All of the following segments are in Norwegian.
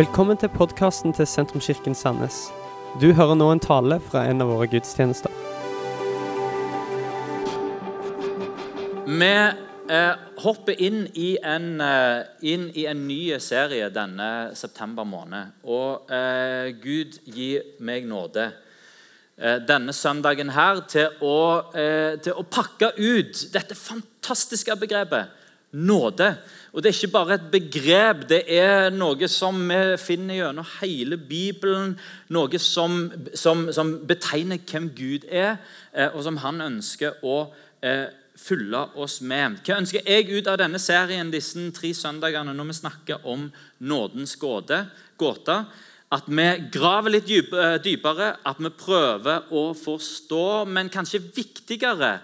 Velkommen til podkasten til Sentrumskirken Sandnes. Du hører nå en tale fra en av våre gudstjenester. Vi eh, hopper inn i, en, eh, inn i en ny serie denne september måned. Og eh, Gud gir meg nåde eh, denne søndagen her til å, eh, til å pakke ut dette fantastiske begrepet nåde. Og Det er ikke bare et begrep, det er noe som vi finner gjennom hele Bibelen. Noe som, som, som betegner hvem Gud er, eh, og som han ønsker å eh, fylle oss med. Hva ønsker jeg ut av denne serien disse tre søndagene når vi snakker om nådens gåte? At vi graver litt eh, dypere, at vi prøver å forstå, men kanskje viktigere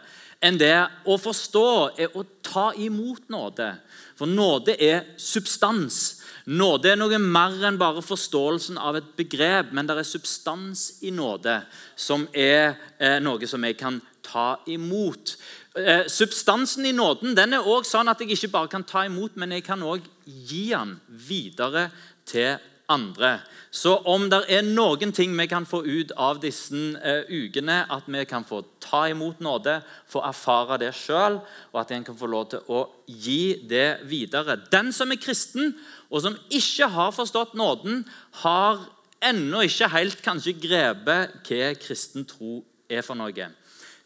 enn det å forstå er å ta imot nåde. For nåde er substans. Nåde er noe mer enn bare forståelsen av et begrep, men det er substans i nåde som er eh, noe som jeg kan ta imot. Eh, substansen i nåden den er også sånn at jeg ikke bare kan ta imot, men jeg kan også gi den videre til andre. Så om det er noen ting vi kan få ut av disse uh, ukene, at vi kan få ta imot nåde, få erfare det sjøl, og at en kan få lov til å gi det videre. Den som er kristen, og som ikke har forstått nåden, har ennå ikke helt kanskje grepet hva kristen tro er for noe.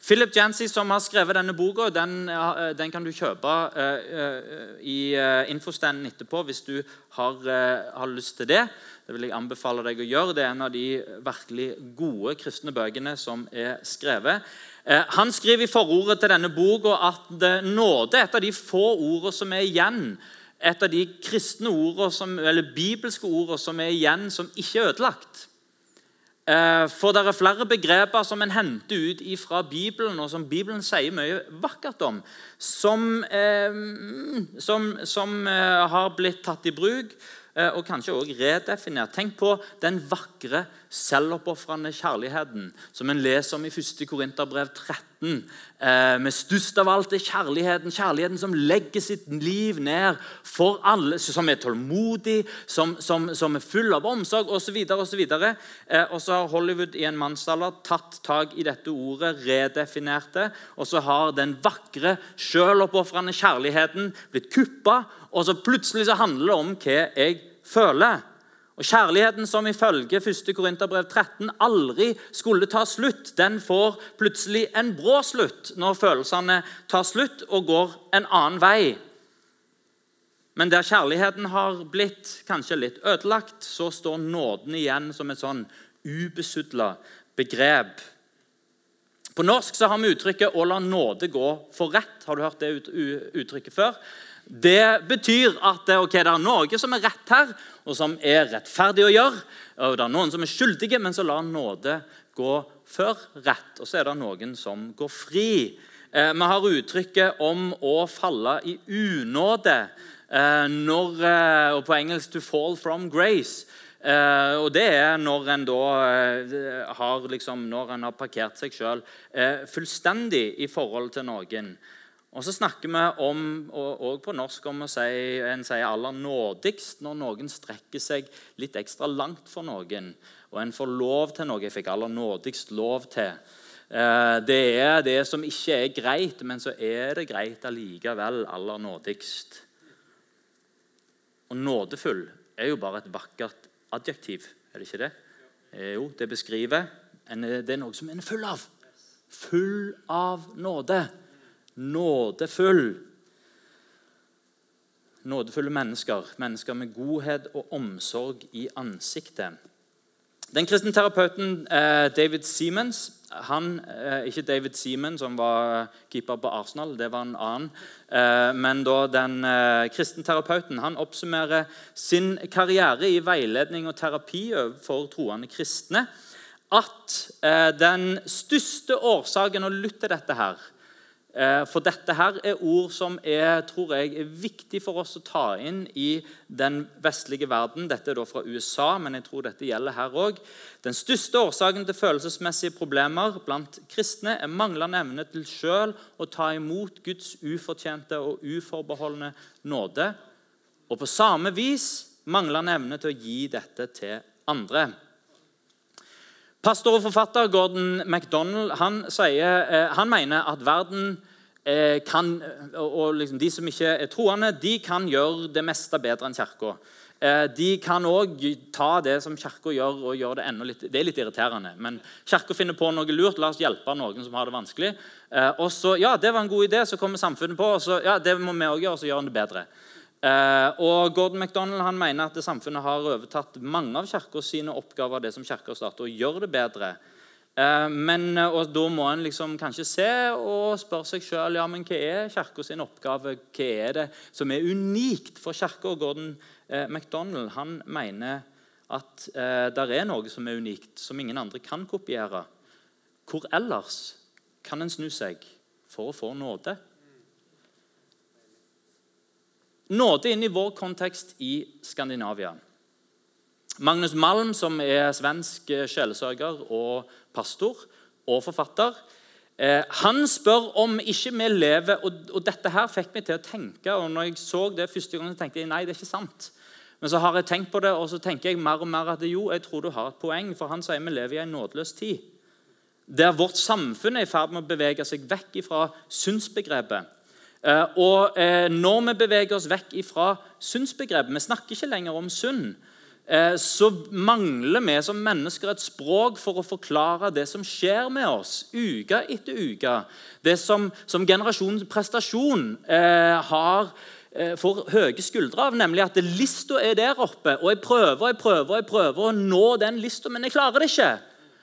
Philip Jancy, som har skrevet denne boka, den, eh, den kan du kjøpe uh, i infostanden etterpå hvis du har, uh, har, lyst til det. Det vil jeg anbefale deg å gjøre. Det er en av de virkelig gode kristne bøkene som er skrevet. Han skriver i forordet til denne boka at nåde er et av de få ordene som er igjen et av de kristne ordene, eller bibelske ordene som er igjen, som ikke er ødelagt. Eh, for det er flere begreper som en henter ut fra Bibelen, og som Bibelen sier mye vakkert om, som, eh, som, som eh, har blitt tatt i bruk og kanskje også redefinert. Tenk på den vakre, selvoppofrende kjærligheten som en leser om i 1. Korinterbrev 13. Eh, med størst av alt er kjærligheten. Kjærligheten som legger sitt liv ned for alle. Som er tålmodig, som, som, som er full av omsorg osv. osv. Eh, og så har Hollywood i en mannsalder tatt tak i dette ordet, redefinert det. Og så har den vakre, selvoppofrende kjærligheten blitt kuppa og så plutselig så handler det om hva jeg føler. Og Kjærligheten som ifølge 1. Korinterbrev 13 aldri skulle ta slutt, den får plutselig en brå slutt når følelsene tar slutt og går en annen vei. Men der kjærligheten har blitt kanskje litt ødelagt, så står nåden igjen som et sånn ubesudla begrep. På norsk så har vi uttrykket 'å la nåde gå for rett'. Har du hørt det uttrykket før? Det betyr at okay, det er noe som er rett her, og som er rettferdig å gjøre. og Det er noen som er skyldige, men så lar nåde gå før rett. Og så er det noen som går fri. Eh, vi har uttrykket om å falle i unåde. Eh, når, eh, og på engelsk 'to fall from grace'. Eh, og Det er når en da eh, har, liksom, når en har parkert seg sjøl eh, fullstendig i forhold til noen. Og så snakker vi om, og, på norsk om å si en sier aller nådigst når noen strekker seg litt ekstra langt for noen, og en får lov til noe. Jeg fikk aller nådigst lov til. Eh, det er det som ikke er greit, men så er det greit allikevel aller nådigst. Og nådefull er jo bare et vakkert adjektiv, er det ikke det? Eh, jo, det beskriver Det er noe som en er full av. Full av nåde nådefull. Nådefulle mennesker, mennesker med godhet og omsorg i ansiktet. Den kristne terapeuten eh, David Siemens han, eh, Ikke David Siemens, som var keeper på Arsenal, det var en annen. Eh, men da den kristne terapeuten han oppsummerer sin karriere i veiledning og terapi for troende kristne. At den største årsaken Og lytt til dette her for dette her er ord som er, tror jeg, er viktig for oss å ta inn i den vestlige verden. Dette er da fra USA, men jeg tror dette gjelder her òg. Den største årsaken til følelsesmessige problemer blant kristne er manglende evne til sjøl å ta imot Guds ufortjente og uforbeholdne nåde. Og på samme vis manglende evne til å gi dette til andre. Pastor og forfatter Gordon MacDonald han, sier, eh, han mener at verden eh, kan, og liksom de som ikke er troende, de kan gjøre det meste bedre enn Kirka. Eh, de kan òg ta det som Kirka gjør, og gjøre det enda litt Det er litt irriterende, men Kirka finner på noe lurt. La oss hjelpe noen som har det vanskelig. Og så, ja, det var en god idé, så kommer samfunnet på, og så ja, det må vi òg gjøre, og så gjør han det bedre. Eh, og Gordon MacDonald han mener at samfunnet har overtatt mange av kirka sine oppgaver. det som kirka starter, og gjør det bedre. Eh, men, og Da må en liksom kanskje se og spørre seg sjøl ja, men hva er kirka sin oppgave. Hva er det som er unikt for kirka? Gordon eh, MacDonald han mener at eh, det er noe som er unikt, som ingen andre kan kopiere. Hvor ellers kan en snu seg for å få nåde? Nåde inn i vår kontekst i Skandinavia. Magnus Malm, som er svensk sjelesørger og pastor og forfatter, eh, han spør om ikke vi lever og, dette her fikk meg til å tenke. og når jeg så det første gang, tenkte jeg nei, det er ikke sant. Men så har jeg tenkt på det, og så tenker jeg mer og mer at jo, jeg tror du har et poeng. For han sier vi lever i en nådeløs tid. Der vårt samfunn er i ferd med å bevege seg vekk fra synsbegrepet Eh, og eh, når vi beveger oss vekk ifra synsbegrepet Vi snakker ikke lenger om synd. Eh, så mangler vi som mennesker et språk for å forklare det som skjer med oss uke etter uke. Det som, som generasjonens prestasjon har får høye skuldre av, nemlig at lista er der oppe. Og jeg prøver og jeg prøver og jeg prøver å nå den lista, men jeg klarer det ikke.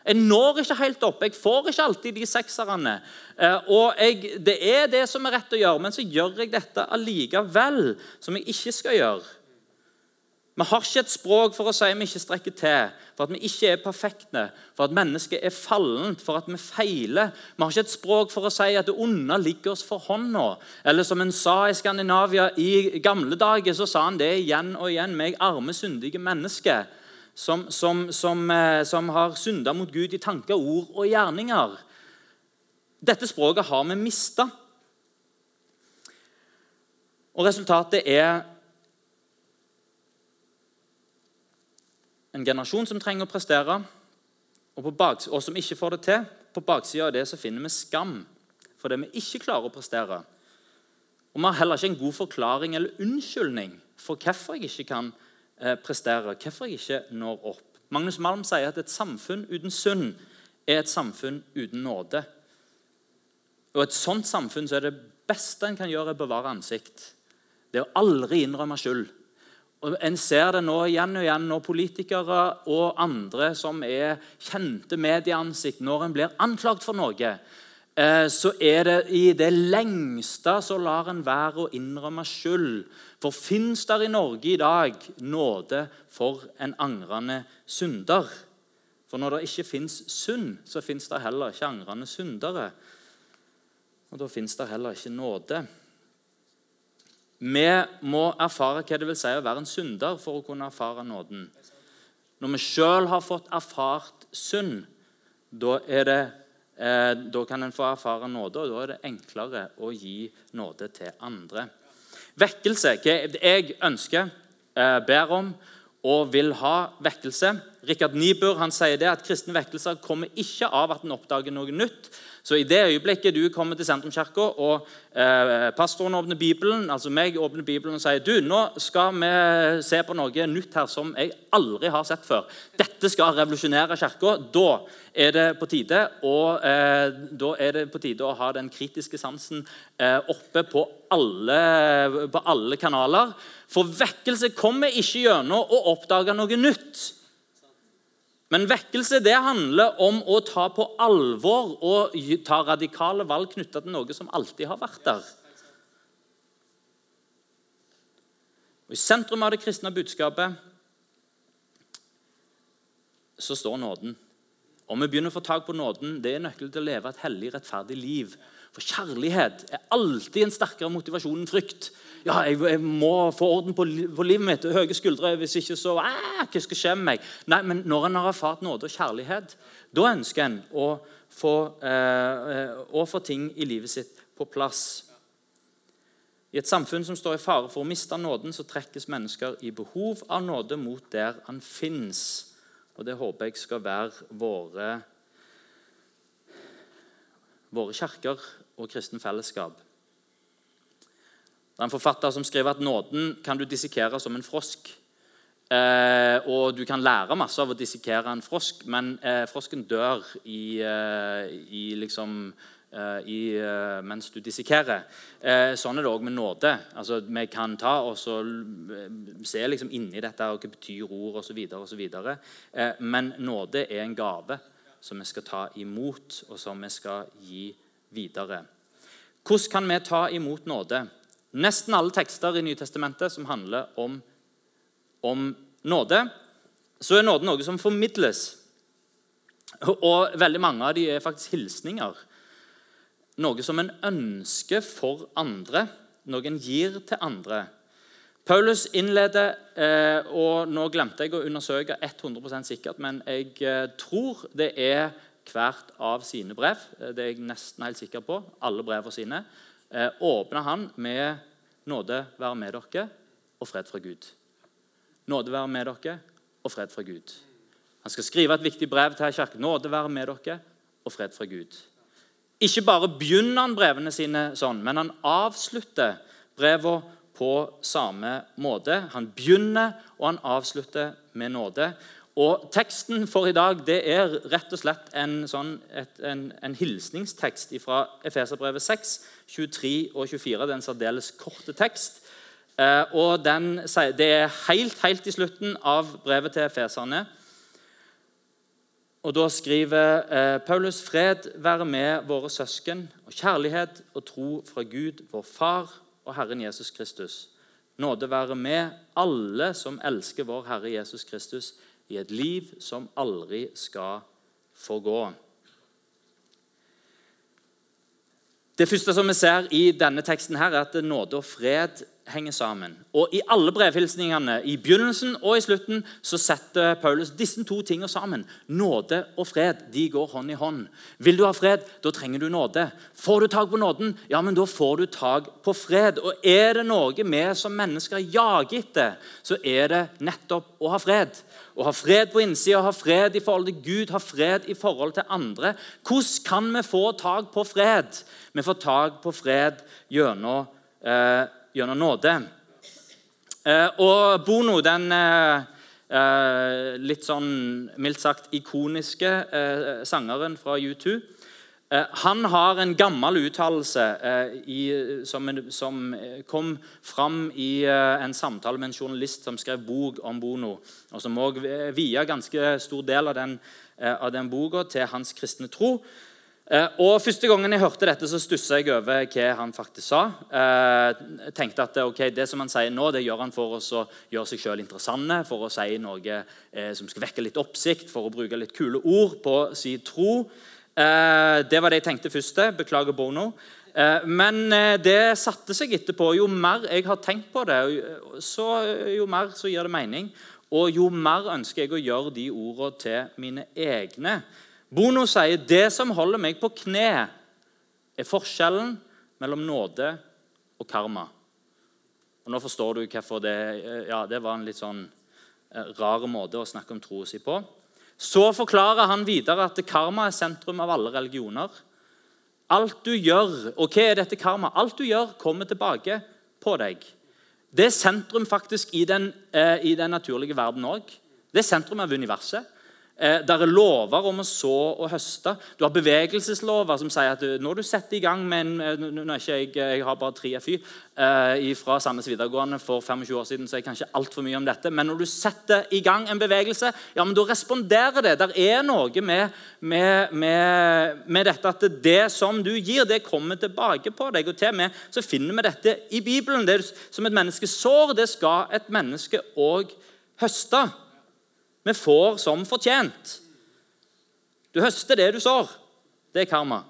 Jeg når ikke helt opp. Jeg får ikke alltid de sekserne. Eh, og jeg, Det er det som er rett å gjøre, men så gjør jeg dette allikevel, som jeg ikke skal gjøre. Vi har ikke et språk for å si vi ikke strekker til, for at vi ikke er perfekte, for at mennesket er fallent, for at vi feiler. Vi har ikke et språk for å si at det onde ligger oss for hånda. Eller som en sa i Skandinavia i gamle dager, så sa han det igjen og igjen. meg arme, syndige mennesker som, som, som, eh, som har synda mot Gud i tanker, ord og gjerninger. Dette språket har vi mista. Og resultatet er en generasjon som trenger å prestere, og, bak, og som ikke får det til. På baksida av det så finner vi skam for det vi ikke klarer å prestere. Og Vi har heller ikke en god forklaring eller unnskyldning for hvorfor jeg ikke kan prestere presterer, hvorfor jeg ikke når opp. Magnus Malm sier at et samfunn uten synd er et samfunn uten nåde. Og et sånt samfunn så er det beste en kan gjøre, å bevare ansikt. Det er å aldri innrømme skyld. Og En ser det nå igjen og igjen når politikere og andre som er kjente medieansikt, når en blir anklagt for noe, Eh, så er det i det lengste så lar en være å innrømme skyld. For fins der i Norge i dag nåde for en angrende synder? For når det ikke fins synd, så fins det heller ikke angrende syndere. Og da fins det heller ikke nåde. Vi må erfare hva det vil si å være en synder for å kunne erfare nåden. Når vi sjøl har fått erfart synd, da det Eh, da kan en få erfare nåde, og da er det enklere å gi nåde til andre. Vekkelse. Jeg ønsker, eh, ber om og vil ha vekkelse. Rikard Niebuhr han sier det at kristne vekkelser kommer ikke av at en oppdager noe nytt, så i det øyeblikket du kommer til Sentrumskirka, og eh, pastoren åpner Bibelen, altså meg åpner Bibelen og sier du, nå skal vi se på noe nytt her som jeg aldri har sett før. Dette skal revolusjonere Kirka. Da er det på tide og, eh, da er det på tide å ha den kritiske sansen eh, oppe på alle, på alle kanaler. For vekkelse kommer ikke gjennom å oppdage noe nytt. Men vekkelse det handler om å ta på alvor og ta radikale valg knytta til noe som alltid har vært der. Og I sentrum av det kristne budskapet så står nåden. Om vi begynner å få tak på nåden, det er nøkkelen til å leve et hellig, rettferdig liv. For kjærlighet er alltid en sterkere motivasjon enn frykt. Ja, jeg, jeg, må få orden på, på livet mitt. Høye skuldre. Hvis ikke, så ah, Hva skal skje med meg? Nei, men Når en har erfart nåde og kjærlighet, da ønsker en å få, eh, å få ting i livet sitt på plass. I et samfunn som står i fare for å miste nåden, så trekkes mennesker i behov av nåde mot der han fins. Og det håper jeg skal være våre, våre kirker og kristen fellesskap. Det er en forfatter som skriver at nåden kan du dissekere som en frosk. Eh, og du kan lære masse av å dissekere en frosk, men eh, frosken dør i, eh, i liksom Eh, i, eh, mens du dissekerer. Eh, sånn er det òg med nåde. Altså, vi kan ta og se liksom inni dette og hva betyr ord osv. Eh, men nåde er en gave som vi skal ta imot, og som vi skal gi videre. Hvordan kan vi ta imot nåde? Nesten alle tekster i Nytestamentet som handler om, om nåde, så er nåde noe som formidles. Og veldig mange av de er faktisk hilsninger noe som en ønsker for andre, noe en gir til andre. Paulus innleder eh, og Nå glemte jeg å undersøke 100% sikkert, men jeg eh, tror det er hvert av sine brev. Eh, det er jeg nesten helt sikker på. Alle brevene sine. Eh, åpner han med 'Nåde være med dere og fred fra Gud'. Nåde være med dere og fred fra Gud. Han skal skrive et viktig brev til kirken. Nåde være med dere og fred fra Gud. Ikke bare begynner han brevene sine sånn, men han avslutter brevene på samme måte. Han begynner og han avslutter med nåde. Og Teksten for i dag det er rett og slett en, sånn, et, en, en hilsningstekst fra Efeserbrevet 6, 23 og 24. Det er en særdeles korte tekst. Eh, og den, Det er helt, helt i slutten av brevet til efeserne. Og Da skriver eh, Paulus fred være med våre søsken og kjærlighet og tro fra Gud, vår Far og Herren Jesus Kristus. Nåde være med alle som elsker vår Herre Jesus Kristus i et liv som aldri skal forgå. Det første som vi ser i denne teksten, her er at nåde og fred henger sammen. Og I alle brevhilsningene, i begynnelsen og i slutten, så setter Paulus disse to tingene sammen. Nåde og fred de går hånd i hånd. Vil du ha fred, da trenger du nåde. Får du tak på nåden, ja, men da får du tak på fred. Og Er det noe vi som mennesker jager etter, så er det nettopp å ha fred. Å ha fred på innsida, ha fred i forhold til Gud, ha fred i forhold til andre. Hvordan kan vi få tak på fred? Vi får tak på fred gjennom eh, gjennom nåde. Eh, og Bono, den eh, eh, litt sånn mildt sagt ikoniske sangeren fra U2 han har en gammel uttalelse som, som, kom fram i en samtale med en journalist som skrev bok om Bono, og som òg via ganske stor del av den, av den boka til hans kristne tro. Eh, og Første gangen jeg hørte dette, så stussa jeg over hva han faktisk sa. Jeg eh, tenkte at okay, Det som han sier nå, det gjør han for å gjøre seg sjøl interessante, for å si noe eh, som skal vekke litt oppsikt, for å bruke litt kule ord på sin tro. Det var det jeg tenkte først. Beklager Bono. Men det satte seg etterpå. Jo mer jeg har tenkt på det, så, jo mer så gir det mening. Og jo mer ønsker jeg å gjøre de ordene til mine egne. Bono sier det som holder meg på kne, er forskjellen mellom nåde og karma. Og Nå forstår du hvorfor det, ja, det var en litt sånn eh, rar måte å snakke om troa si på. Så forklarer han videre at karma er sentrum av alle religioner. Alt du gjør, og hva er dette karma? Alt du gjør, kommer tilbake på deg. Det er sentrum faktisk i den, eh, i den naturlige verden òg. Det er sentrum av universet. Eh, der er lover om å så og høste. Du har bevegelseslover som sier at du, når du setter i gang med en eh, nå er ikke jeg, jeg har bare tre FY eh, fra Sandnes videregående for 25 år siden, så jeg kan ikke altfor mye om dette. Men når du setter i gang en bevegelse, ja, men da responderer det. Der er noe med, med, med, med dette at det som du gir, det kommer tilbake på deg. Og til med så finner vi dette i Bibelen. Det som et menneske sår, det skal et menneske òg høste. Vi får som fortjent. Du høster det du sår. Det er karma.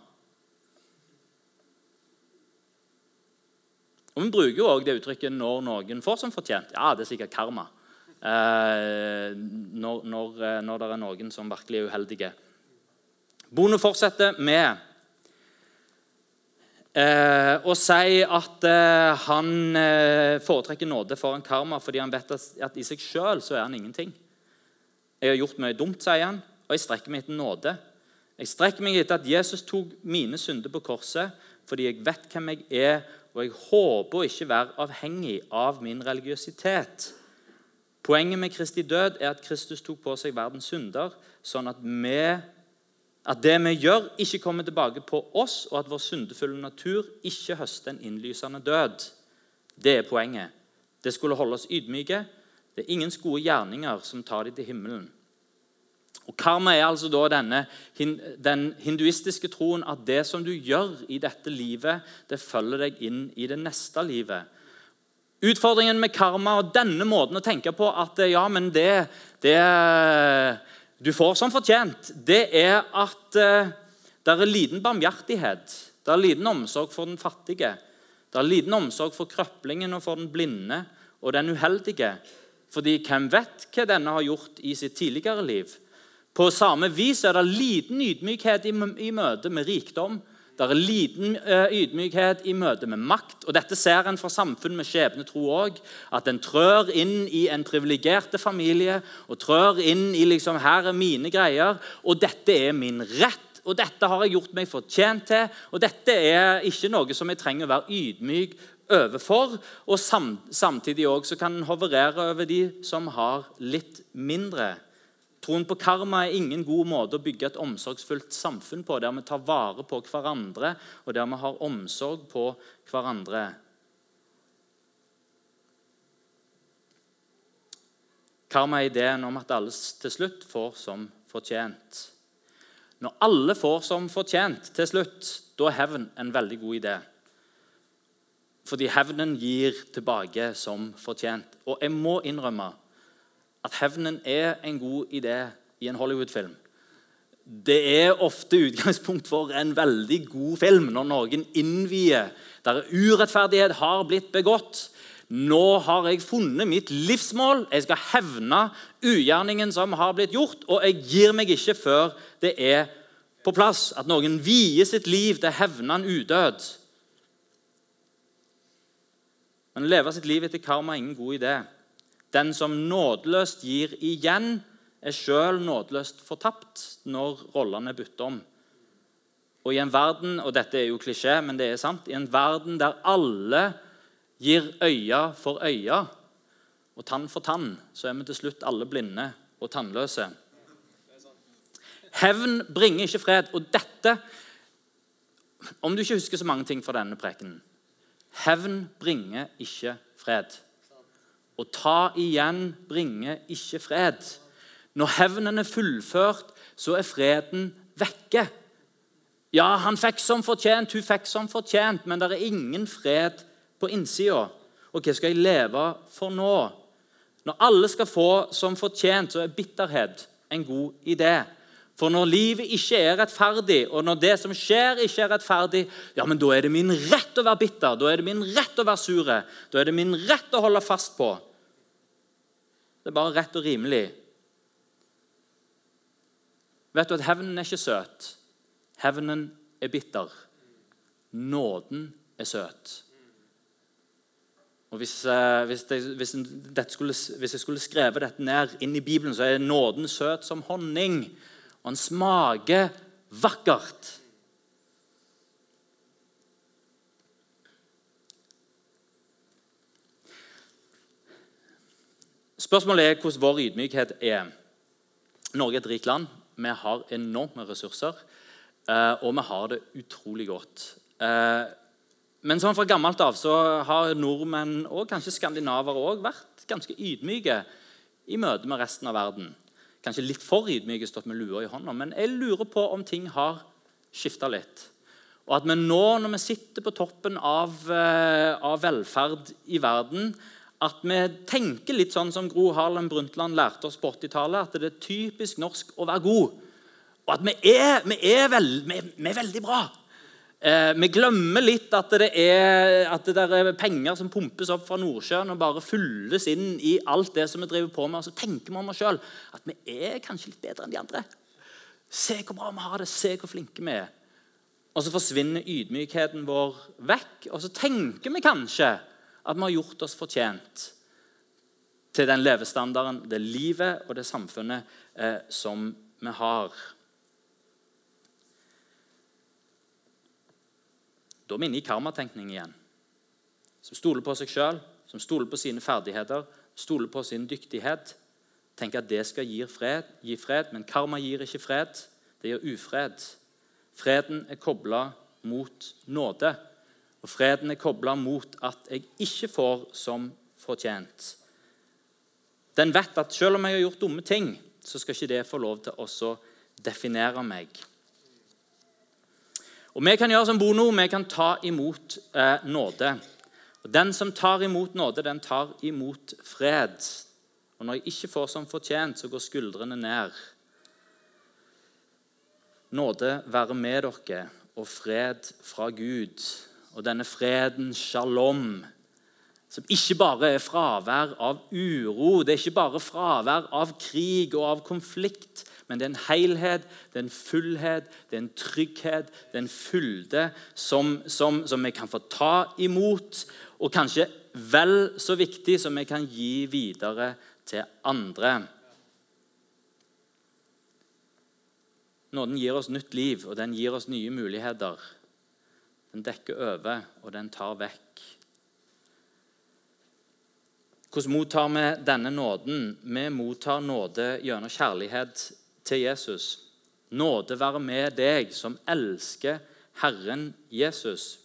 Og Vi bruker jo også det uttrykket 'når noen får som fortjent'. Ja, det er sikkert karma. Eh, når, når, eh, når, det er noen som virkelig er uheldige. Bono fortsetter med eh, å si at eh, han eh, foretrekker nåde foran karma fordi han vet at, at i seg sjøl så er han ingenting. Jeg har gjort mye dumt, sier han, og jeg strekker meg etter nåde. Jeg strekker meg etter at Jesus tok mine synder på korset fordi jeg vet hvem jeg er, og jeg håper å ikke være avhengig av min religiøsitet. Poenget med Kristi død er at Kristus tok på seg verdens synder, sånn at, vi, at det vi gjør, ikke kommer tilbake på oss, og at vår syndefulle natur ikke høster en innlysende død. Det er poenget. Det skulle holde oss ydmyke. Det er ingens gode gjerninger som tar dem til himmelen. Og Karma er altså da denne, den hinduistiske troen at det som du gjør i dette livet, det følger deg inn i det neste livet. Utfordringen med karma og denne måten å tenke på at ja, men det, det du får som fortjent, det er at uh, det er liten barmhjertighet. Det er liten omsorg for den fattige. Det er liten omsorg for krøplingen og for den blinde og den uheldige. Fordi hvem vet hva denne har gjort i sitt tidligere liv? På samme vis er det liten ydmykhet i, møte med rikdom. Det er liten uh, ydmykhet i møte med makt. og Dette ser en fra samfunn med skjebnetro òg. At en trør inn i en privilegerte familie og trør inn i liksom, her er mine greier, og dette er min rett. Og dette har jeg gjort meg fortjent til, og dette er ikke noe som jeg trenger å være ydmyk overfor. Og samtidig også kan en hoverere over de som har litt mindre Troen på karma er ingen god måte å bygge et omsorgsfullt samfunn på, der vi tar vare på hverandre, og der vi har omsorg på hverandre. Karma er ideen om at alle til slutt får som fortjent. Når alle får som fortjent til slutt, da er hevn en veldig god idé. Fordi hevnen gir tilbake som fortjent. Og jeg må innrømme at hevnen er en god idé i en Hollywood-film. Det er ofte utgangspunkt for en veldig god film når noen innvier der urettferdighet har blitt begått. Nå har jeg funnet mitt livsmål. Jeg skal hevne ugjerningen som har blitt gjort, og jeg gir meg ikke før det er på plass. At noen vier sitt liv til å hevne en udød. Men å leve sitt liv etter karma er ingen god idé. Den som nådeløst gir igjen, er sjøl nådeløst fortapt når rollene er byttet om. Og i en verden, og dette er jo klisjé, men det er sant, i en verden der alle gir øye for øye og tann for tann, så er vi til slutt alle blinde og tannløse. Hevn bringer ikke fred. Og dette Om du ikke husker så mange ting fra denne prekenen Hevn bringer ikke fred. Å ta igjen bringer ikke fred. Når hevnen er fullført, så er freden vekke. Ja, han fikk som fortjent, hun fikk som fortjent, men det er ingen fred på innsida. Og hva skal jeg leve for nå? Når alle skal få som fortjent, så er bitterhet en god idé. For når livet ikke er rettferdig, og når det som skjer, ikke er rettferdig, ja, men da er det min rett å være bitter, da er det min rett å være sure, da er det min rett å holde fast på. Det er bare rett og rimelig. Vet du at hevnen er ikke søt? Hevnen er bitter. Nåden er søt. Og hvis, eh, hvis, det, hvis, skulle, hvis, jeg skulle skrevet dette ned inn i Bibelen, så er nåden søt som honning, og den smaker vakkert. Spørsmålet er hvordan vår ydmykhet er. Norge er et rikt land. Vi har enorme ressurser, eh, og vi har det utrolig godt. Eh, men sånn fra gammelt av så har nordmenn og kanskje skandinaver også vært ganske ydmyke i møte med resten av verden. Kanskje litt for ydmyke, stått med lua i hånda, men jeg lurer på om ting har skifta litt. Og at vi nå, når vi sitter på toppen av, eh, av velferd i verden, at vi tenker litt sånn som Gro Harlem Brundtland lærte oss på 80-tallet, at det er typisk norsk å være god. Og at vi er, vi er, veld, vi vi er veldig bra. Eh, vi glemmer litt at det, er, at det er penger som pumpes opp fra Nordsjøen og bare fylles inn i alt det som vi driver på med. Og så tenker vi om oss sjøl at vi er kanskje litt bedre enn de andre. Se hvor bra vi har det, se hvor flinke vi er. Og så forsvinner ydmykheten vår vekk, og så tenker vi kanskje at vi har gjort oss fortjent til den levestandarden, det livet og det samfunnet eh, som vi har. Da er vi inne i karmatenkning igjen. Som stoler på seg sjøl, som stoler på sine ferdigheter, stoler på sin dyktighet. Tenker at det skal gi fred, gi fred, men karma gir ikke fred. Det gir ufred. Freden er kobla mot nåde. Og freden er kobla mot at jeg ikke får som fortjent. Den vet at selv om jeg har gjort dumme ting, så skal ikke det få lov til å definere meg. Og Vi kan gjøre som Bono, vi kan ta imot eh, nåde. Og Den som tar imot nåde, den tar imot fred. Og når jeg ikke får som fortjent, så går skuldrene ned. Nåde være med dere og fred fra Gud. Og denne freden, shalom, som ikke bare er fravær av uro, det er ikke bare fravær av krig og av konflikt, men det er en helhet, det er en fullhet, det er en trygghet, det er en fylde som, som, som vi kan få ta imot, og kanskje vel så viktig som vi kan gi videre til andre. Nåden gir oss nytt liv, og den gir oss nye muligheter. Den dekker over, og den tar vekk. Hvordan mottar vi denne nåden? Vi mottar nåde gjennom kjærlighet til Jesus. Nåde være med deg som elsker Herren Jesus.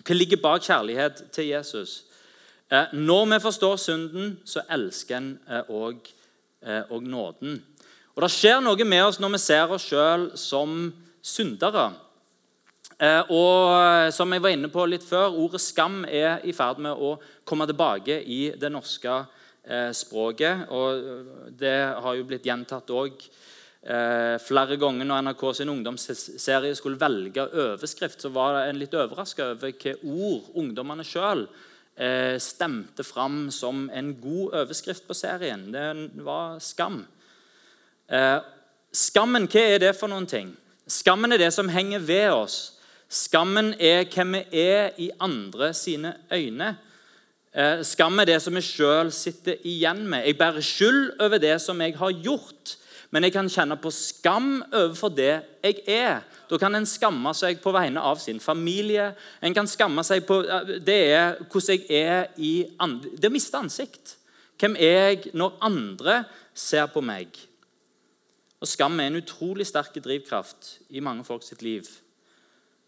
Hva ligger bak kjærlighet til Jesus? Eh, når vi forstår synden, så elsker en òg og nåden. Og Det skjer noe med oss når vi ser oss sjøl som syndere. Eh, og som jeg var inne på litt før, Ordet skam er i ferd med å komme tilbake i det norske språket. Og Det har jo blitt gjentatt òg Eh, flere ganger når NRK sin ungdomsserie skulle velge overskrift, så var en litt overraska over hvilke ord ungdommene sjøl eh, stemte fram som en god overskrift på serien. Det var skam. Eh, skammen, hva er det for noen ting? Skammen er det som henger ved oss. Skammen er hvem vi er i andre sine øyne. Eh, skam er det som jeg sjøl sitter igjen med. Jeg bærer skyld over det som jeg har gjort men jeg kan kjenne på skam overfor det jeg er. Da kan en skamme seg på vegne av sin familie. En kan skamme seg på Det er hvordan jeg er i Det å miste ansikt. Hvem er jeg når andre ser på meg? Og Skam er en utrolig sterk drivkraft i mange folk sitt liv.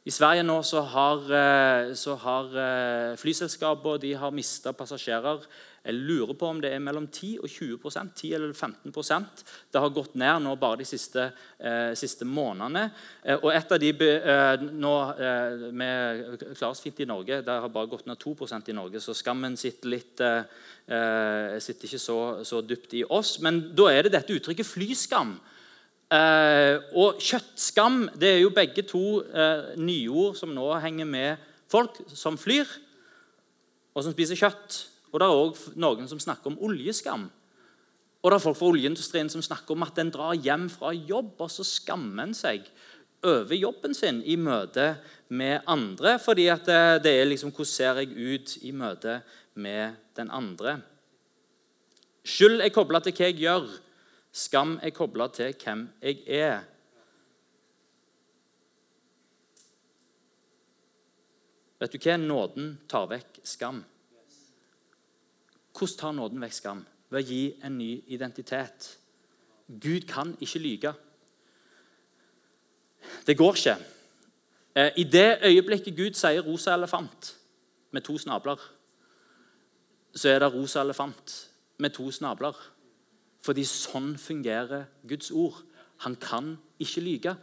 I Sverige nå så har, eh, så har eh, flyselskaper mista passasjerer jeg lurer på om det er mellom 10 og 20% 10 eller 15% Det har gått ned nå bare de siste, eh, siste månedene. Eh, og et av de eh, nå, eh, Vi klarer oss fint i Norge. Det har bare gått ned 2% i Norge, så skammen sitter, litt, sitter ikke så, så, dypt i oss. Men da er det dette uttrykket flyskam. Og kjøttskam det er jo begge to nyord som nå henger med folk som flyr, og som spiser kjøtt. Og det er òg noen som snakker om oljeskam. Og det er folk fra oljeindustrien som snakker om at en drar hjem fra jobb, og så skammer en seg over jobben sin i møte med andre. fordi at det er liksom Hvordan ser jeg ut i møte med den andre? Skyld er kobla til hva jeg gjør. Skam er kobla til hvem jeg er. Vet du hva? Nåden tar vekk skam. Hvordan tar nåden vekk skam? Ved å gi en ny identitet. Gud kan ikke lyge. Det går ikke. Eh, I det øyeblikket Gud sier 'rosa elefant' med to snabler, så er det rosa elefant med to snabler. Fordi sånn fungerer Guds ord. Han kan ikke lyge.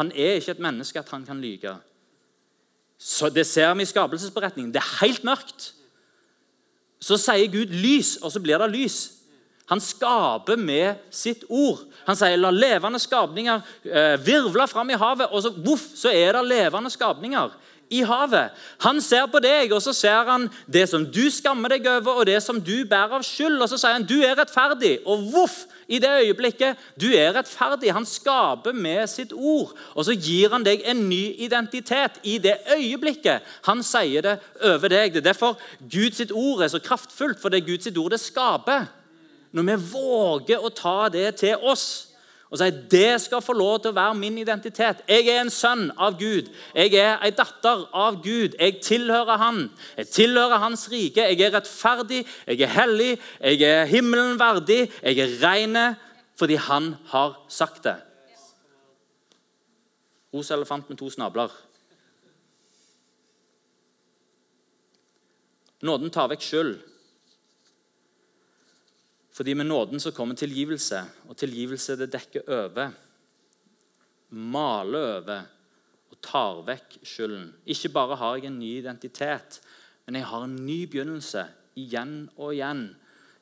Han er ikke et menneske at han kan lyge. Så Det ser vi i skapelsesberetningen. Det er helt mørkt. Så sier Gud 'lys', og så blir det lys. Han skaper med sitt ord. Han sier 'la levende skapninger eh, virvle fram i havet', og så, voff, så er det levende skapninger. I havet. Han ser på deg, og så ser han det som du skammer deg over, og det som du bærer av skyld. Og så sier han du er rettferdig. Og voff! I det øyeblikket du er rettferdig. Han skaper med sitt ord. Og så gir han deg en ny identitet i det øyeblikket han sier det over deg. Det er derfor Guds ord er så kraftfullt, for det er Guds ord det skaper. Når vi våger å ta det til oss og sier det skal få lov til å være min identitet. Jeg er en sønn av Gud. Jeg er en datter av Gud. Jeg tilhører Han. Jeg tilhører Hans rike. Jeg er rettferdig, jeg er hellig, jeg er himmelen verdig. Jeg er reine fordi Han har sagt det. Rosa elefant med to snabler. Nåden tar vekk skyld. Fordi med nåden så kommer tilgivelse, og tilgivelse det dekker over. Maler over og tar vekk skylden. Ikke bare har jeg en ny identitet, men jeg har en ny begynnelse igjen og igjen.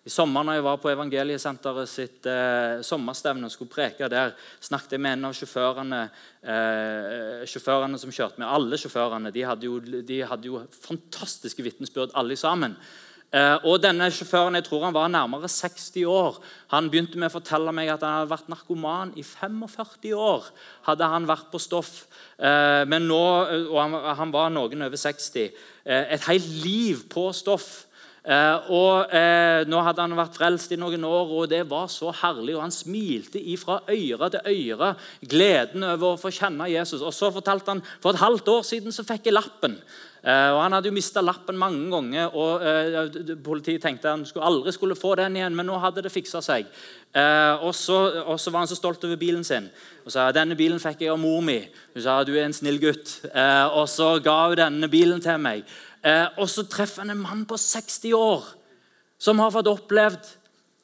I sommer når jeg var på Evangeliesenteret sitt eh, sommerstevne og skulle preke der, snakket jeg med en av sjåførene, eh, sjåførene som kjørte med. Alle sjåførene de hadde jo, de hadde jo fantastiske vitnesbyrd, alle sammen. Eh, og denne Sjåføren jeg tror han var nærmere 60 år. Han begynte med å fortelle meg at han hadde vært narkoman i 45 år. hadde han vært på stoff. Eh, men nå, og han, var noen over 60. Eh, et helt liv på stoff. Eh, og eh, Nå hadde han vært frelst i noen år, og det var så herlig. og Han smilte fra øre til øre, gleden over å få kjenne Jesus. Og Så fortalte han for et halvt år siden så fikk jeg lappen. Eh, og Han hadde jo mista lappen mange ganger, og eh, politiet tenkte han aldri skulle få den igjen, men nå hadde det fiksa seg. Eh, og, så, og, så, var han så stolt over bilen sin og sa denne bilen fikk jeg av mor mi. Hun sa du er en snill gutt. Og så ga hun denne bilen til meg. Og så treffer han en mann på 60 år som har fått opplevd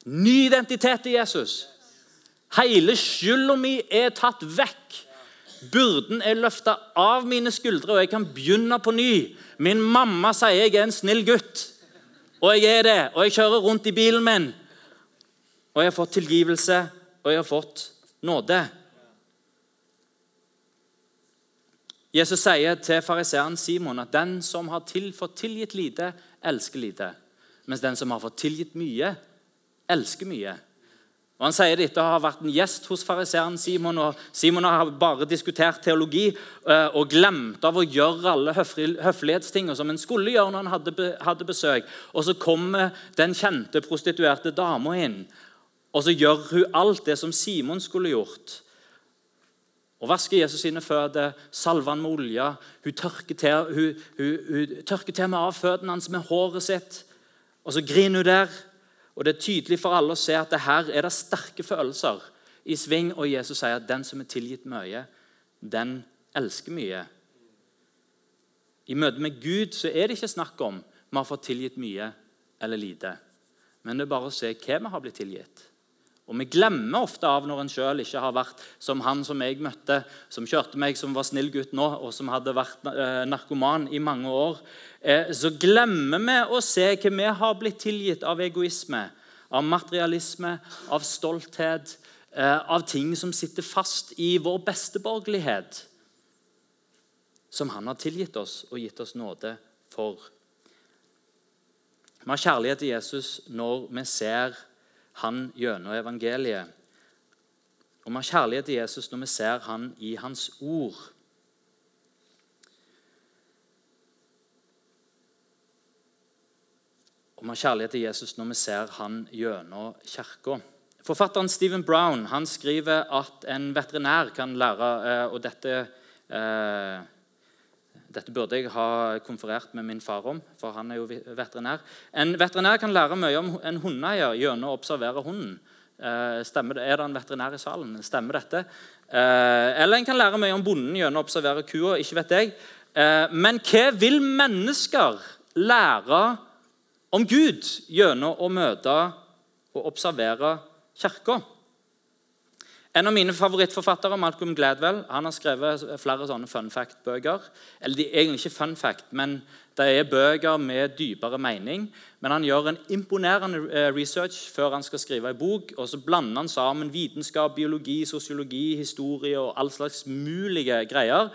ny identitet i Jesus. Hele skylda mi er tatt vekk. Byrden er løfta av mine skuldre, og jeg kan begynne på ny. Min mamma sier jeg er en snill gutt, og jeg er det. Og jeg kjører rundt i bilen min. Og jeg har fått tilgivelse, og jeg har fått nåde. Jesus sier til fariseeren Simon at den som har til, fått tilgitt lite, elsker lite. Mens den som har fått tilgitt mye, elsker mye. Og Han sier dette har vært en gjest hos fariseeren Simon. og Simon har bare diskutert teologi eh, og glemt av å gjøre alle høflighetstingene som en skulle gjøre når han hadde besøk. Og Så kommer den kjente prostituerte dama inn, og så gjør hun alt det som Simon skulle gjort og vasker Jesus sine føtter, salver han med olje. Hun tørker til, hun, hun, hun tørker til med av føttene hans med håret sitt. Og så griner hun der. Og Det er tydelig for alle å se at det her er det sterke følelser i sving. Og Jesus sier at den som er tilgitt mye, den elsker mye. I møte med Gud så er det ikke snakk om vi har fått tilgitt mye eller lite. Men det er bare å se hva vi har blitt tilgitt. Og Vi glemmer ofte av når en sjøl ikke har vært som han som jeg møtte, som kjørte meg, som var snill gutt nå, og som hadde vært eh, narkoman i mange år. Eh, så glemmer vi å se hva vi har blitt tilgitt av egoisme, av materialisme, av stolthet, eh, av ting som sitter fast i vår besteborgerlighet, som han har tilgitt oss og gitt oss nåde for. Vi har kjærlighet til Jesus når vi ser han gjennom evangeliet. Og vi har kjærlighet til Jesus når vi ser han i hans ord. Og vi har kjærlighet til Jesus når vi ser han gjennom kirka. Forfatteren Stephen Brown han skriver at en veterinær kan lære eh, Og dette eh, dette burde jeg ha konferert med min far om, for han er jo veterinær. En veterinær kan lære mye om en hundeeier gjennom å observere hunden. Eh, stemmer? Er det en veterinær i salen? Stemmer dette? Eh, eller en kan lære mye om bonden gjennom å observere kua. ikke vet jeg. Eh, men hva vil mennesker lære om Gud gjennom å møte og observere kirka? En av mine favorittforfattere, Malcolm Gladwell, han har skrevet flere sånne fun fact-bøker. Eller de er egentlig ikke fun fact, men det er bøker med dypere mening. Men han gjør en imponerende eh, research før han skal skrive en bok. og Så blander han sammen vitenskap, biologi, sosiologi, historie og all slags mulige greier.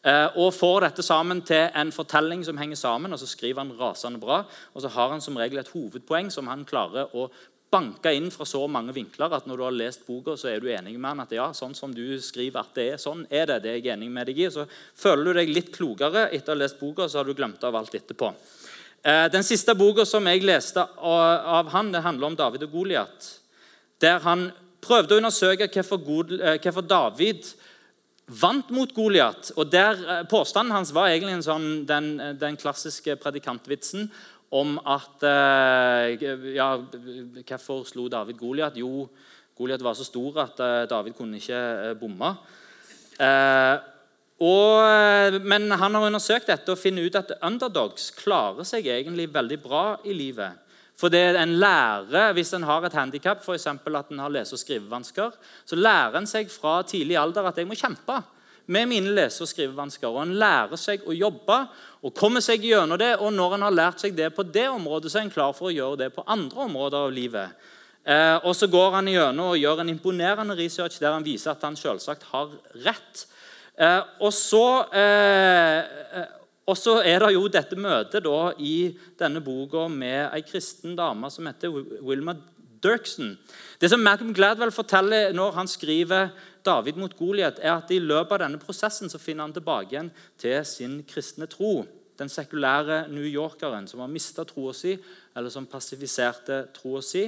Eh, og får dette sammen til en fortelling som henger sammen. og Så skriver han rasende bra. Og så har han som regel et hovedpoeng som han klarer å banke inn fra så mange vinkler at når du har lest boka, så er du enig med han at ja, sånn som du skriver at det er, sånn er det. det er jeg enig med deg i. Så føler du deg litt klokere etter å ha lest boka, så har du glemt av alt etterpå. Eh, den siste boka som jeg leste av han, det handler om David og Goliat. Der han prøvde å undersøke hvorfor, eh, David vant mot Goliat. Eh, påstanden hans var egentlig sånn, den, den, klassiske predikantvitsen om at eh, ja, Hvorfor slo David Goliat? Jo, Goliat var så stor at eh, David kunne ikke bomme. Og, men han har undersøkt dette og funnet ut at underdogs klarer seg egentlig veldig bra i livet. For det en lærer, Hvis en har et handikap, f.eks. at en har lese- og skrivevansker, så lærer en seg fra tidlig alder at jeg må kjempe med mine lese- og skrivevansker. Og En lærer seg å jobbe og komme seg gjennom det. Og når en har lært seg det på det området, så er en klar for å gjøre det på andre områder av livet. Eh, og Så går han gjennom og gjør en imponerende research der han viser at han selvsagt har rett. Eh, og så eh, og så er det jo dette møtet da, i denne boka med ei kristen dame som heter Wilma Dirksen. Det som Malcolm Gladwell forteller når han skriver David mot Goliat, er at i løpet av denne prosessen så finner han tilbake igjen til sin kristne tro. Den sekulære New Yorkeren som har mista troa si, eller som passifiserte troa si.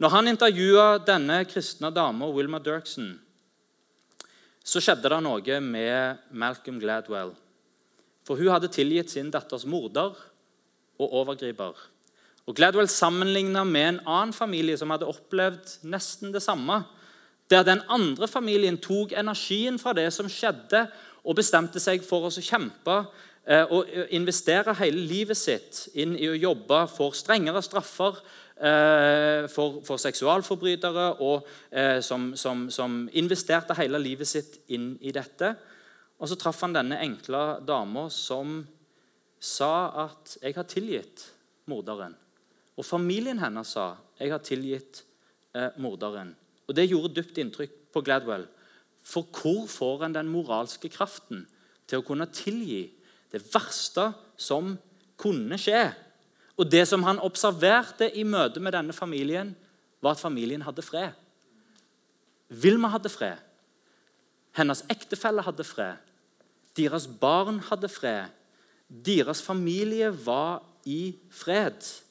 Når han intervjua denne kristne dama, Wilma Dirksen, så skjedde det noe med Malcolm Gladwell. For hun hadde tilgitt sin datters morder og overgriper. Og Gladwell sammenligna med en annen familie som hadde opplevd nesten det samme. Der den andre familien tok energien fra det som skjedde, og bestemte seg for å kjempe eh, og investere hele livet sitt inn i å jobbe for strengere straffer eh, for, for seksualforbrytere, og eh, som, som, som investerte hele livet sitt inn i dette. Og så traff han denne enkle dama som sa at 'jeg har tilgitt morderen'. Og familien hennes sa 'jeg har tilgitt eh, morderen'. Og Det gjorde dypt inntrykk på Gladwell. For hvor får en den moralske kraften til å kunne tilgi det verste som kunne skje? Og Det som han observerte i møte med denne familien, var at familien hadde fred. Vilma hadde fred. Hennes ektefelle hadde fred. Deres barn hadde fred. Deres familie var i fred.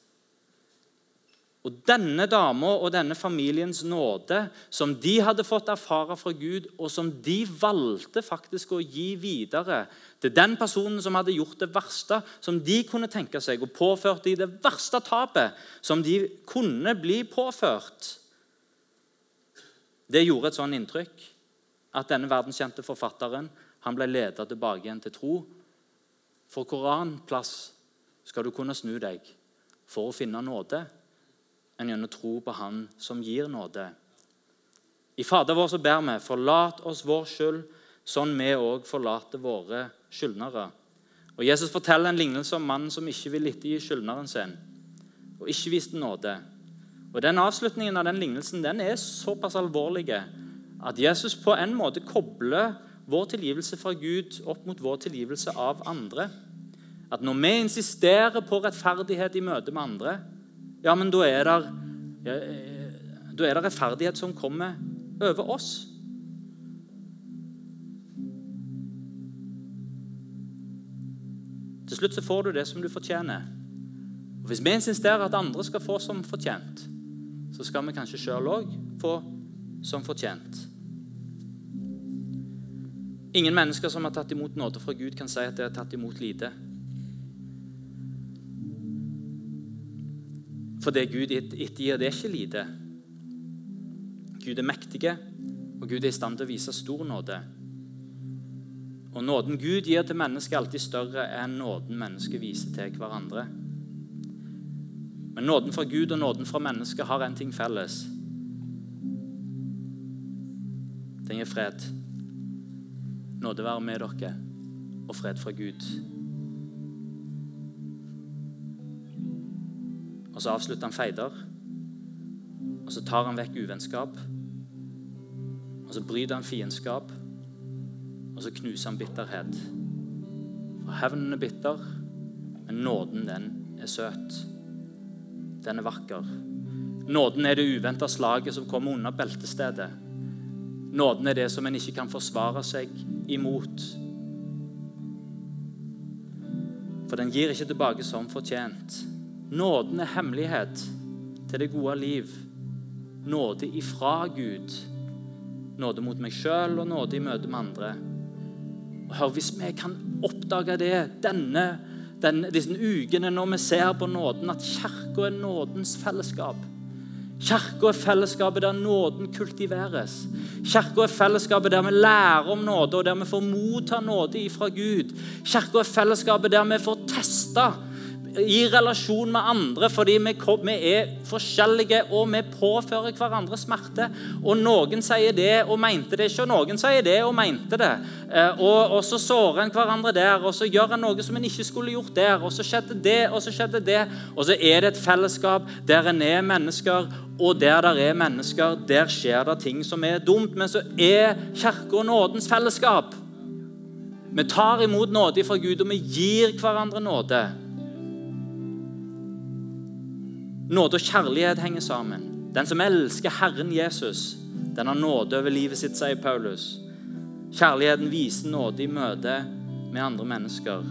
Og Denne dama og denne familiens nåde, som de hadde fått erfare fra Gud, og som de valgte faktisk å gi videre til den personen som hadde gjort det verste, som de kunne tenke seg, og påførte de det verste tapet som de kunne bli påført Det gjorde et sånn inntrykk at denne verdenskjente forfatteren han ble ledet tilbake igjen til tro. For Koranplass skal du kunne snu deg for å finne nåde enn gjennom tro på Han som gir nåde? I Fader vår så ber vi, forlat oss vår skyld, sånn vi òg forlater våre skyldnere. Og Jesus forteller en lignelse om mannen som ikke vil ettergi skyldneren sin, og ikke viste nåde. Og den Avslutningen av den lignelsen den er såpass alvorlig at Jesus på en måte kobler vår tilgivelse fra Gud opp mot vår tilgivelse av andre. At når vi insisterer på rettferdighet i møte med andre, ja, men da er det, ja, da er det rettferdighet som kommer over oss. Til slutt så får du det som du fortjener. Og Hvis vi insisterer at andre skal få som fortjent, så skal vi kanskje sjøl òg få som fortjent. Ingen mennesker som har tatt imot nåde fra Gud, kan si at de har tatt imot lite. For det Gud ettergir, det er ikke lite. Gud er mektige, og Gud er i stand til å vise stor nåde. Og Nåden Gud gir til mennesket, er alltid større enn nåden mennesket viser til hverandre. Men nåden fra Gud og nåden fra mennesket har en ting felles. Den gir fred. Nåde være med dere, og fred fra Gud. Og så avslutter han feider. Og så tar han vekk uvennskap. Og så bryter han fiendskap. Og så knuser han bitterhet. For hevnen er bitter, men nåden, den er søt. Den er vakker. Nåden er det uventa slaget som kommer under beltestedet. Nåden er det som en ikke kan forsvare seg imot. For den gir ikke tilbake som fortjent. Nåden er hemmelighet til det gode liv. Nåde ifra Gud. Nåde mot meg sjøl og nåde i møte med andre. Og hør, Hvis vi kan oppdage det denne, denne, disse ukene når vi ser på nåden, at kirka er nådens fellesskap Kirka er fellesskapet der nåden kultiveres. Kirka er fellesskapet der vi lærer om nåde, og der vi får motta nåde ifra Gud. Kirka er fellesskapet der vi får testa i relasjon med andre fordi vi, vi, er forskjellige og vi påfører hverandre smerte. Og noen sier det og mente det ikke, og noen sier det og mente det. Eh, og, og så sårer en hverandre der, og så gjør en noe som en ikke skulle gjort der. Og så skjedde det, og så skjedde det. Og så er det et fellesskap der en er mennesker, og der det er mennesker, der skjer det ting som er dumt. Men så er Kirka nådens fellesskap. Vi tar imot nåde fra Gud, og vi gir hverandre nåde. Nåde og kjærlighet henger sammen. Den som elsker Herren Jesus, den har nåde over livet sitt, sier Paulus. Kjærligheten viser nåde i møte med andre mennesker.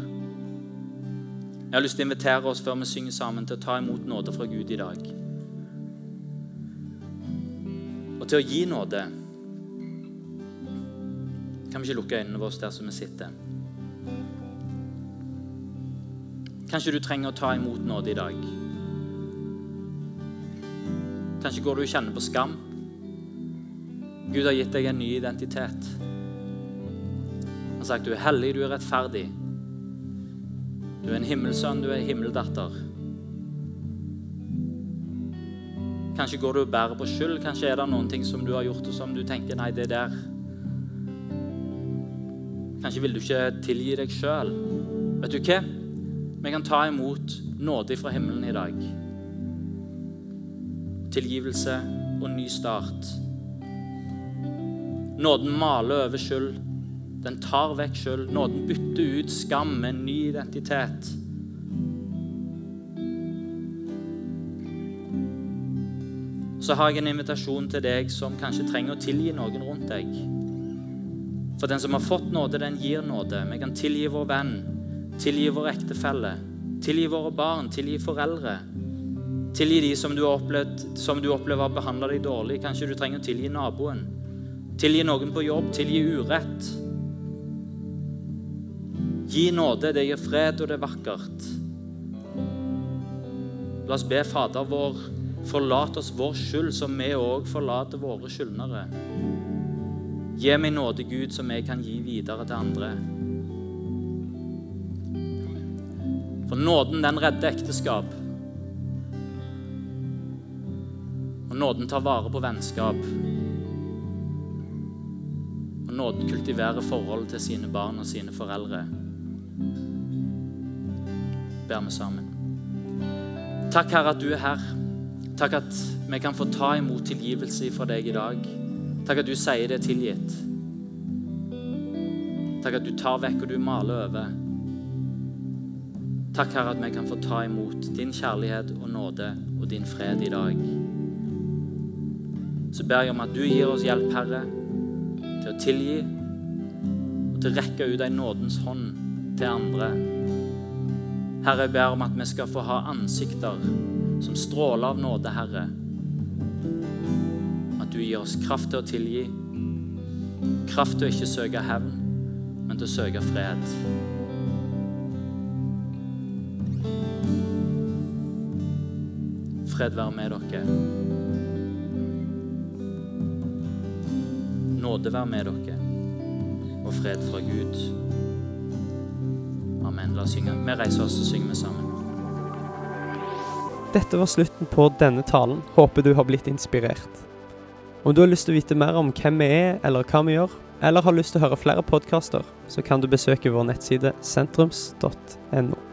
Jeg har lyst til å invitere oss før vi synger sammen, til å ta imot nåde fra Gud i dag. Og til å gi nåde. Kan vi ikke lukke øynene våre der som vi sitter? Kanskje du trenger å ta imot nåde i dag. Kanskje går du og kjenner på skam. Gud har gitt deg en ny identitet. Han har sagt du er hellig, du er rettferdig. Du er en himmelsønn, du er himmeldatter. Kanskje går du og bærer på skyld. Kanskje er det noen ting som du har gjort, og som du tenker nei, det der Kanskje vil du ikke tilgi deg sjøl. Vet du hva? Vi kan ta imot nåde fra himmelen i dag tilgivelse og ny start. Nåden maler over skyld. Den tar vekk skyld. Nåden bytter ut skam med en ny identitet. Så har jeg en invitasjon til deg som kanskje trenger å tilgi noen rundt deg. For den som har fått nåde, den gir nåde. Vi kan tilgi vår venn, tilgi vår ektefelle, tilgi våre barn, tilgi foreldre. Tilgi de som du, opplevd, som du opplever har behandla deg dårlig. Kanskje du trenger å tilgi naboen. Tilgi noen på jobb. Tilgi urett. Gi nåde. Det gir fred, og det er vakkert. La oss be Fader vår, forlat oss vår skyld, som vi òg forlater våre skyldnere. Gi meg nåde, Gud, som jeg kan gi videre til andre. For nåden, den redder ekteskap. Og nåden tar vare på vennskap. Og nåden kultiverer forholdet til sine barn og sine foreldre. Ber vi sammen. Takk, Herre, at du er her. Takk at vi kan få ta imot tilgivelse fra deg i dag. Takk at du sier det er tilgitt. Takk at du tar vekk og du maler over. Takk, Herre, at vi kan få ta imot din kjærlighet og nåde og din fred i dag så ber jeg om at du gir oss hjelp, Herre, til å tilgi og til å rekke ut ei nådens hånd til andre. Herre, jeg ber om at vi skal få ha ansikter som stråler av nåde, Herre. At du gir oss kraft til å tilgi, kraft til å ikke søke hevn, men til å søke fred. Fred være med dere. Nåde være med dere, og fred fra Gud. Amen. La oss synge. Vi reiser oss og synger vi sammen. Dette var slutten på denne talen. Håper du har blitt inspirert. Om du har lyst til å vite mer om hvem vi er, eller hva vi gjør, eller har lyst til å høre flere podkaster, så kan du besøke vår nettside sentrums.no.